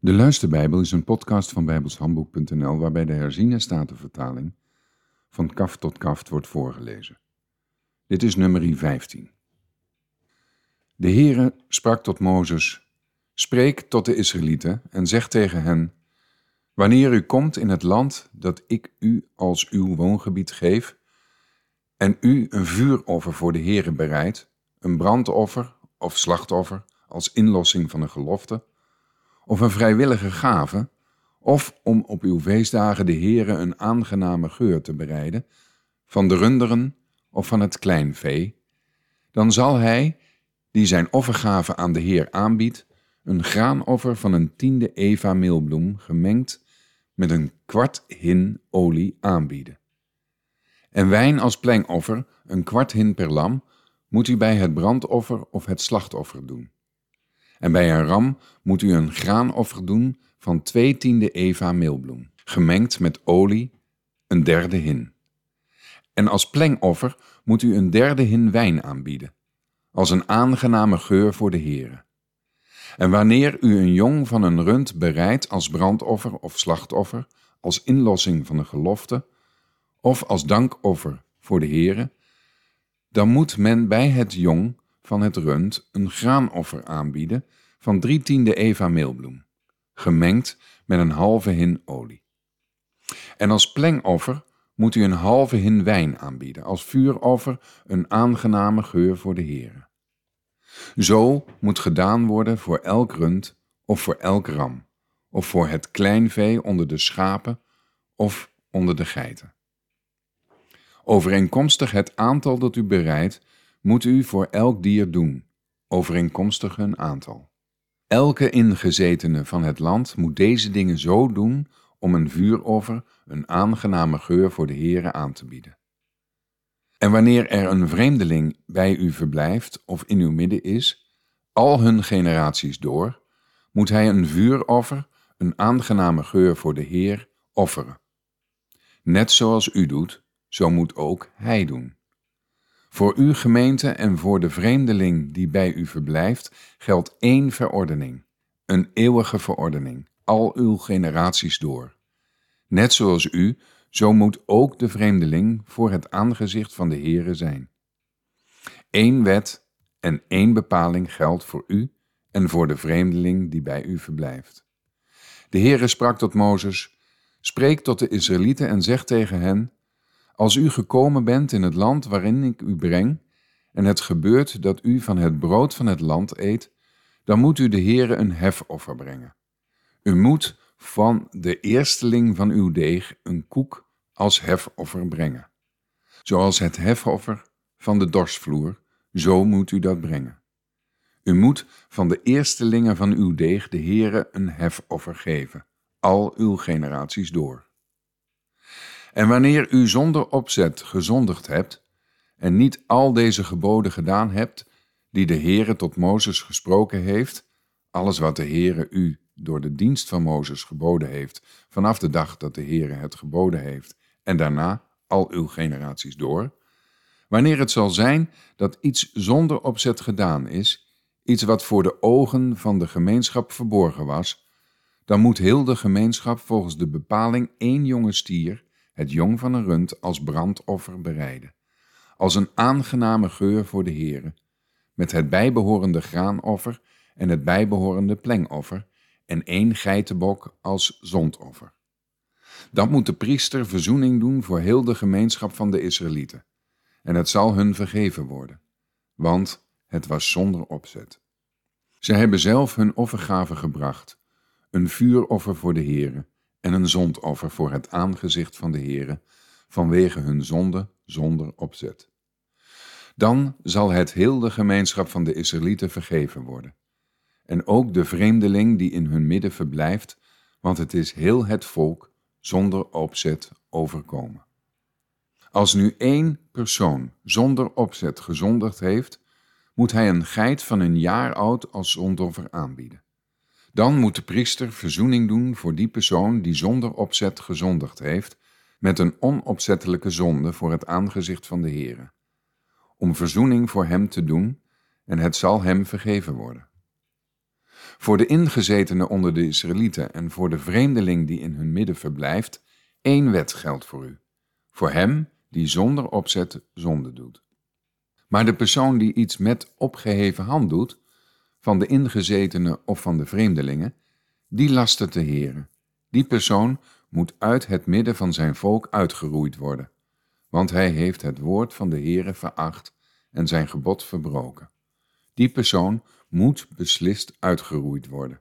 De Luisterbijbel is een podcast van bijbelshandboek.nl waarbij de herziene statenvertaling van kaft tot kaft wordt voorgelezen. Dit is nummer 15. De Heere sprak tot Mozes, spreek tot de Israëlieten en zeg tegen hen, wanneer u komt in het land dat ik u als uw woongebied geef, en u een vuuroffer voor de Heere bereidt, een brandoffer of slachtoffer als inlossing van een gelofte, of een vrijwillige gave, of om op uw feestdagen de Heere een aangename geur te bereiden, van de runderen of van het kleinvee, dan zal hij, die zijn offergave aan de Heer aanbiedt, een graanoffer van een tiende eva meelbloem gemengd met een kwart hin olie aanbieden. En wijn als plengoffer, een kwart hin per lam, moet u bij het brandoffer of het slachtoffer doen. En bij een ram moet u een graanoffer doen van twee tiende eva meelbloem, gemengd met olie, een derde hin. En als plengoffer moet u een derde hin wijn aanbieden, als een aangename geur voor de Heere. En wanneer u een jong van een rund bereidt als brandoffer of slachtoffer, als inlossing van een gelofte, of als dankoffer voor de Heere, dan moet men bij het jong van het rund een graanoffer aanbieden van drie tiende eva meelbloem, gemengd met een halve hin olie. En als plengoffer moet u een halve hin wijn aanbieden, als vuuroffer een aangename geur voor de Heere. Zo moet gedaan worden voor elk rund of voor elk ram, of voor het kleinvee onder de schapen of onder de geiten. Overeenkomstig het aantal dat u bereidt, moet u voor elk dier doen, overeenkomstig hun aantal. Elke ingezetene van het land moet deze dingen zo doen om een vuuroffer een aangename geur voor de Heere aan te bieden. En wanneer er een vreemdeling bij u verblijft of in uw midden is, al hun generaties door, moet hij een vuuroffer, een aangename geur voor de Heer, offeren. Net zoals u doet, zo moet ook hij doen. Voor uw gemeente en voor de vreemdeling die bij u verblijft geldt één verordening, een eeuwige verordening, al uw generaties door. Net zoals u, zo moet ook de vreemdeling voor het aangezicht van de Heere zijn. Eén wet en één bepaling geldt voor u en voor de vreemdeling die bij u verblijft. De Heere sprak tot Mozes, spreek tot de Israëlieten en zeg tegen hen, als u gekomen bent in het land waarin ik u breng, en het gebeurt dat u van het brood van het land eet, dan moet u de Heere een hefoffer brengen. U moet van de eersteling van uw deeg een koek als hefoffer brengen. Zoals het hefoffer van de dorsvloer, zo moet u dat brengen. U moet van de eerstelingen van uw deeg de Heere een hefoffer geven, al uw generaties door. En wanneer u zonder opzet gezondigd hebt en niet al deze geboden gedaan hebt, die de Heere tot Mozes gesproken heeft, alles wat de Heere u door de dienst van Mozes geboden heeft, vanaf de dag dat de Heere het geboden heeft, en daarna al uw generaties door, wanneer het zal zijn dat iets zonder opzet gedaan is, iets wat voor de ogen van de gemeenschap verborgen was, dan moet heel de gemeenschap volgens de bepaling één jonge stier het jong van een rund als brandoffer bereiden, als een aangename geur voor de Heere, met het bijbehorende graanoffer en het bijbehorende plengoffer en één geitenbok als zondoffer. Dan moet de priester verzoening doen voor heel de gemeenschap van de Israëlieten, en het zal hun vergeven worden, want het was zonder opzet. Zij hebben zelf hun offergave gebracht, een vuuroffer voor de Heere, en een zondoffer voor het aangezicht van de Heere, vanwege hun zonde zonder opzet. Dan zal het heel de gemeenschap van de Israëlieten vergeven worden, en ook de vreemdeling die in hun midden verblijft, want het is heel het volk zonder opzet overkomen. Als nu één persoon zonder opzet gezondigd heeft, moet hij een geit van een jaar oud als zondoffer aanbieden. Dan moet de priester verzoening doen voor die persoon die zonder opzet gezondigd heeft, met een onopzettelijke zonde voor het aangezicht van de Heere, om verzoening voor hem te doen, en het zal hem vergeven worden. Voor de ingezetenen onder de Israëlieten en voor de vreemdeling die in hun midden verblijft, één wet geldt voor u. Voor hem die zonder opzet zonde doet. Maar de persoon die iets met opgeheven hand doet, van de ingezetenen of van de vreemdelingen, die lastert de Heere. Die persoon moet uit het midden van zijn volk uitgeroeid worden, want hij heeft het woord van de Heere veracht en zijn gebod verbroken. Die persoon moet beslist uitgeroeid worden.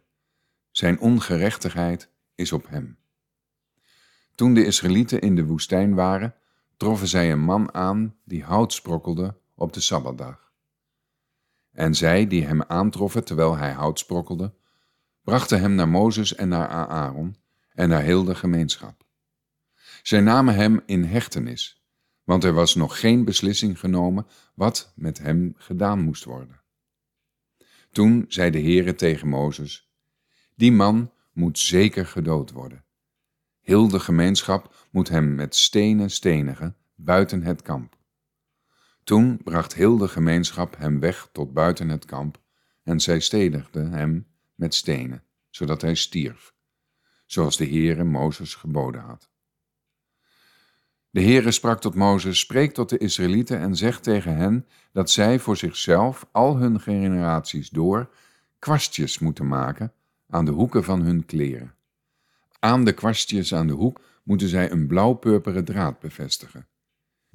Zijn ongerechtigheid is op hem. Toen de Israëlieten in de woestijn waren, troffen zij een man aan die hout sprokkelde op de Sabbatdag. En zij die hem aantroffen terwijl hij hout sprokkelde, brachten hem naar Mozes en naar Aaron en naar heel de gemeenschap. Zij namen hem in hechtenis, want er was nog geen beslissing genomen wat met hem gedaan moest worden. Toen zei de Heere tegen Mozes, die man moet zeker gedood worden. Heel de gemeenschap moet hem met stenen stenigen buiten het kamp. Toen bracht heel de gemeenschap hem weg tot buiten het kamp en zij stenigden hem met stenen, zodat hij stierf, zoals de Heere Mozes geboden had. De Heere sprak tot Mozes, spreek tot de Israëlieten en zeg tegen hen dat zij voor zichzelf al hun generaties door kwastjes moeten maken aan de hoeken van hun kleren. Aan de kwastjes aan de hoek moeten zij een blauw-purperen draad bevestigen.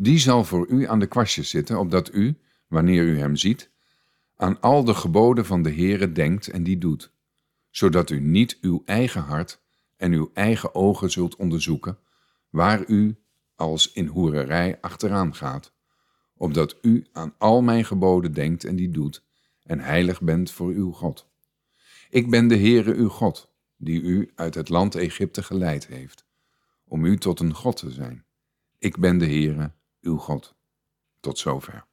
Die zal voor u aan de kwastjes zitten, opdat u, wanneer u hem ziet, aan al de geboden van de Heere denkt en die doet, zodat u niet uw eigen hart en uw eigen ogen zult onderzoeken, waar u als in hoererij achteraan gaat, opdat u aan al mijn geboden denkt en die doet, en heilig bent voor uw God. Ik ben de Heere uw God, die u uit het land Egypte geleid heeft, om u tot een God te zijn. Ik ben de Heere uw God. Tot zover.